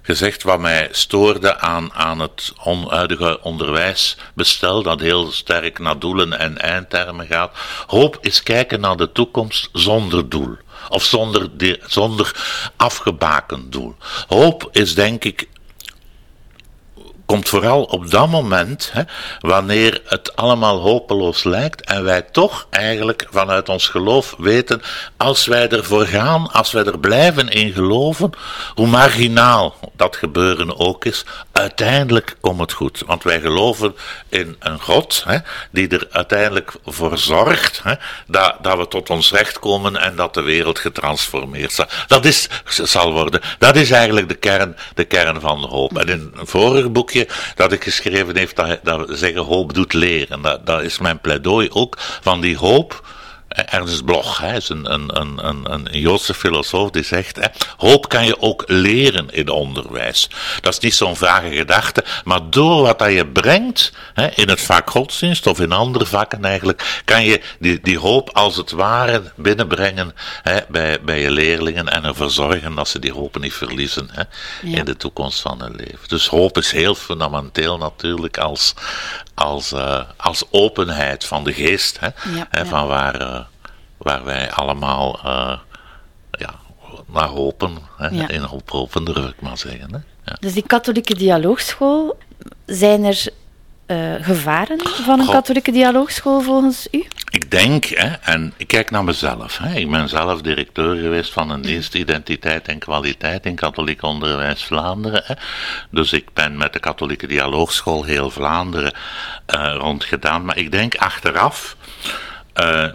gezegd wat mij stoorde aan, aan het huidige onderwijsbestel, dat heel sterk naar doelen en eindtermen gaat. Hoop is kijken naar de toekomst zonder doel. Of zonder, zonder afgebakend doel. Hoop is denk ik komt vooral op dat moment, hè, wanneer het allemaal hopeloos lijkt en wij toch eigenlijk vanuit ons geloof weten, als wij ervoor gaan, als wij er blijven in geloven, hoe marginaal dat gebeuren ook is, uiteindelijk komt het goed. Want wij geloven in een God hè, die er uiteindelijk voor zorgt hè, dat, dat we tot ons recht komen en dat de wereld getransformeerd zal. Dat is, zal worden. Dat is eigenlijk de kern, de kern van de hoop. En in een vorig boekje dat ik geschreven heb, dat, dat zeggen hoop doet leren. Dat, dat is mijn pleidooi ook van die hoop Ernst Bloch hè, is een, een, een, een, een Joodse filosoof die zegt: hè, hoop kan je ook leren in onderwijs. Dat is niet zo'n vage gedachte, maar door wat dat je brengt hè, in het vak godsdienst of in andere vakken eigenlijk, kan je die, die hoop als het ware binnenbrengen hè, bij, bij je leerlingen en ervoor zorgen dat ze die hoop niet verliezen hè, in de toekomst van hun leven. Dus hoop is heel fundamenteel natuurlijk als, als, uh, als openheid van de geest, hè, ja, hè, van waar. Uh, waar wij allemaal uh, ja, naar hopen. Hè? Ja. In hoop hopen, durf ik maar zeggen. Hè? Ja. Dus die katholieke dialoogschool, zijn er uh, gevaren van een katholieke dialoogschool volgens u? Ik denk, hè, en ik kijk naar mezelf. Hè. Ik ben zelf directeur geweest van een dienst Identiteit en Kwaliteit in Katholiek Onderwijs Vlaanderen. Hè. Dus ik ben met de Katholieke Dialoogschool heel Vlaanderen uh, rondgedaan. Maar ik denk achteraf. Uh,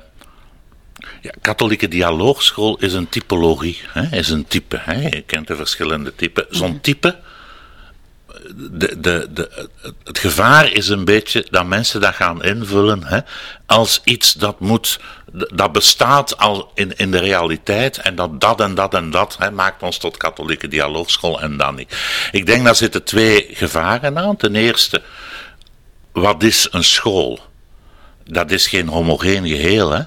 ja, katholieke dialoogschool is een typologie, hè, is een type. Hè. Je kent de verschillende typen. Zo'n type, de, de, de, het gevaar is een beetje dat mensen dat gaan invullen hè, als iets dat moet, dat bestaat al in, in de realiteit en dat dat en dat en dat hè, maakt ons tot katholieke dialoogschool en dan niet. Ik denk daar zitten twee gevaren aan. Ten eerste, wat is een school? Dat is geen homogeen geheel, hè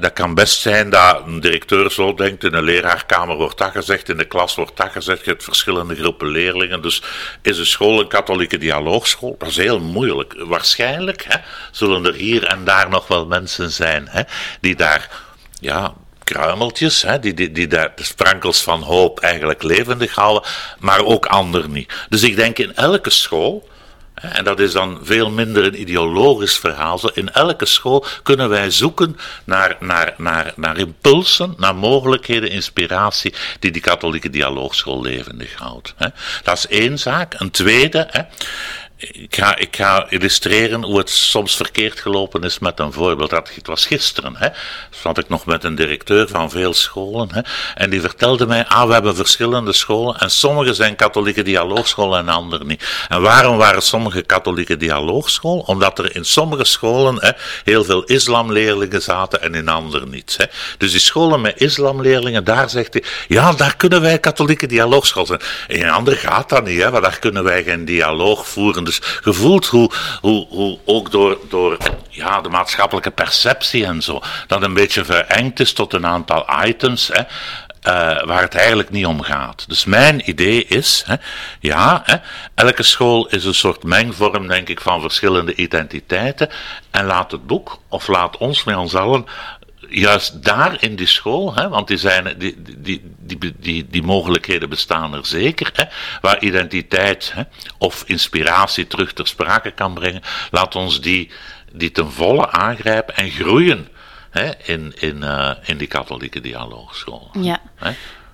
dat kan best zijn dat een directeur zo denkt, in een leraarkamer wordt dat gezegd, in de klas wordt dat gezegd, je hebt verschillende groepen leerlingen. Dus is een school een katholieke dialoogschool? Dat is heel moeilijk. Waarschijnlijk zullen er hier en daar nog wel mensen zijn die daar ja, kruimeltjes, die, die, die daar de sprankels van hoop eigenlijk levendig houden, maar ook anderen niet. Dus ik denk in elke school en dat is dan veel minder een ideologisch verhaal. In elke school kunnen wij zoeken naar, naar, naar, naar impulsen, naar mogelijkheden, inspiratie die die katholieke dialoogschool levendig houdt. Dat is één zaak. Een tweede, ik ga, ik illustreren hoe het soms verkeerd gelopen is met een voorbeeld. Het was gisteren, hè. Zat ik nog met een directeur van veel scholen, hè. En die vertelde mij, ah, we hebben verschillende scholen. En sommige zijn katholieke dialoogscholen en andere niet. En waarom waren sommige katholieke dialoogscholen? Omdat er in sommige scholen hè, heel veel islamleerlingen zaten en in andere niet. Hè. Dus die scholen met islamleerlingen, daar zegt hij, ja, daar kunnen wij katholieke dialoogschool zijn. In andere gaat dat niet, hè, want daar kunnen wij geen dialoog voeren. Dus gevoeld hoe, hoe, hoe ook door, door ja, de maatschappelijke perceptie en zo, dat een beetje verengd is tot een aantal items. Hè, uh, waar het eigenlijk niet om gaat. Dus mijn idee is, hè, ja, hè, elke school is een soort mengvorm, denk ik, van verschillende identiteiten. En laat het boek, of laat ons met ons allen, juist daar in die school, hè, want die, zijn, die, die, die, die, die mogelijkheden bestaan er zeker, hè, waar identiteit hè, of inspiratie terug ter sprake kan brengen, laat ons die, die ten volle aangrijpen en groeien hè, in, in, uh, in die katholieke dialoogschool. Ja. Hè.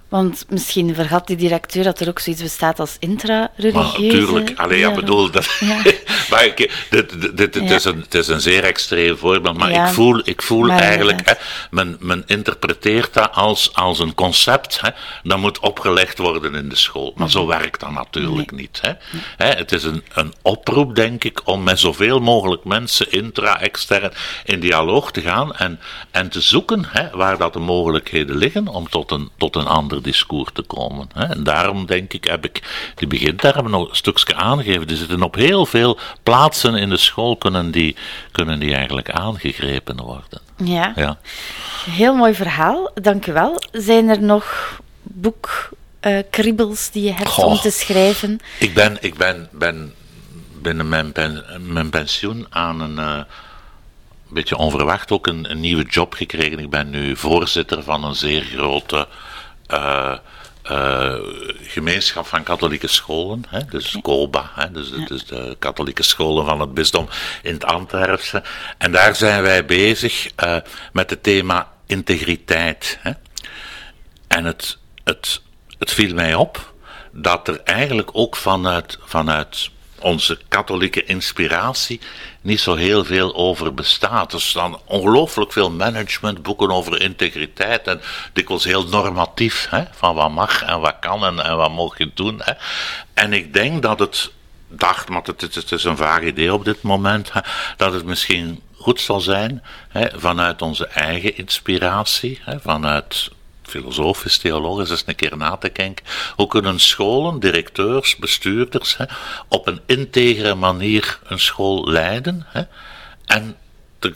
Want misschien vergat die directeur dat er ook zoiets bestaat als intra-religieuze... Natuurlijk, alleen ja, bedoel, dat, Ja. maar ik, dit, dit, dit, Ja. is een, het is een zeer extreem voorbeeld, maar Ja, ik voel, ik voel maar eigenlijk, hè, men, men interpreteert dat als, als een concept, hè, dat moet opgelegd worden in de school. Maar zo werkt dat natuurlijk niet. Hè. Hè, het is een, een oproep, denk ik, om met zoveel mogelijk mensen, intra, extern, in dialoog te gaan en, en te zoeken hè, waar dat de mogelijkheden liggen om tot een, tot een discours te komen. Hè. En daarom denk ik, heb ik die begintermen nog een stukje aangegeven. Die zitten op heel veel plaatsen in de school, kunnen die, kunnen die eigenlijk aangegrepen worden. Ja. Ja. Heel mooi verhaal, dank u wel. Zijn er nog boekkriebels die je hebt Goh. om te schrijven? Ik ben, ik ben, ben binnen mijn, pen- mijn pensioen aan een eh, beetje onverwacht ook een, een nieuwe job gekregen. Ik ben nu voorzitter van een zeer grote eh, eh, gemeenschap van katholieke scholen. Hè, dus COBA, hè, dus, de katholieke scholen van het bisdom in het Antwerpse. En daar zijn wij bezig eh, met het thema integriteit. Hè. En het, het, het viel mij op dat er eigenlijk ook vanuit, vanuit onze katholieke inspiratie niet zo heel veel over bestaat. Er staan ongelooflijk veel managementboeken over integriteit en dikwijls heel normatief, hè, van wat mag en wat kan en, en wat mag je doen. Hè. En ik denk dat het, dacht, maar het, het is een vaag idee op dit moment, dat het misschien goed zal zijn hè, vanuit onze eigen inspiratie, hè, vanuit filosofisch, theologisch eens een keer na te kijken. Hoe kunnen scholen, directeurs, bestuurders hè, op een integere manier een school leiden hè, en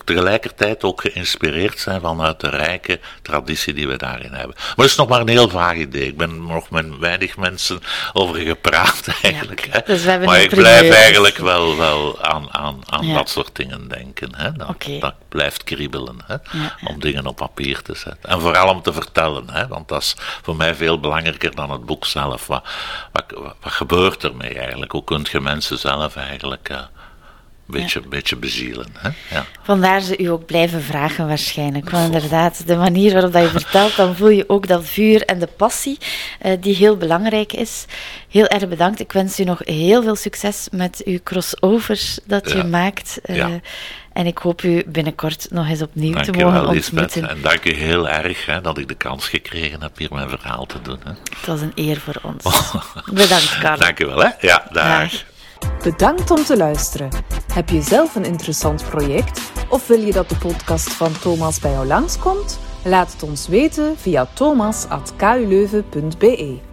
tegelijkertijd ook geïnspireerd zijn vanuit de rijke traditie die we daarin hebben. Maar het is nog maar een heel vaag idee. Ik ben nog met weinig mensen over gepraat eigenlijk. hè. dus maar ik blijf primeur. eigenlijk wel, wel aan, aan, aan Ja. dat soort dingen denken. Hè. Dat, blijft kriebelen. Hè, Ja. Om dingen op papier te zetten. En vooral om te vertellen. Hè, want dat is voor mij veel belangrijker dan het boek zelf. Wat, wat, wat, wat gebeurt ermee eigenlijk? Hoe kunt je mensen zelf eigenlijk eh, een beetje, beetje bezielen? Hè? Ja. Vandaar ze u ook blijven vragen waarschijnlijk. Want inderdaad, de manier waarop dat je vertelt, dan voel je ook dat vuur en de passie eh, die heel belangrijk is. Heel erg bedankt. Ik wens u nog heel veel succes met uw crossovers dat Ja. u maakt. Ja. En ik hoop u binnenkort nog eens opnieuw Dank te mogen wel, Lisbeth. ontmoeten. En dank u heel erg hè, dat ik de kans gekregen heb hier mijn verhaal te doen. Hè. Het was een eer voor ons. Bedankt, Carlo. Dank u wel. Hè. Ja, dag. Bedankt om te luisteren. Heb je zelf een interessant project of wil je dat de podcast van Thomas bij jou langskomt? Laat het ons weten via thomas.kuleuven.be.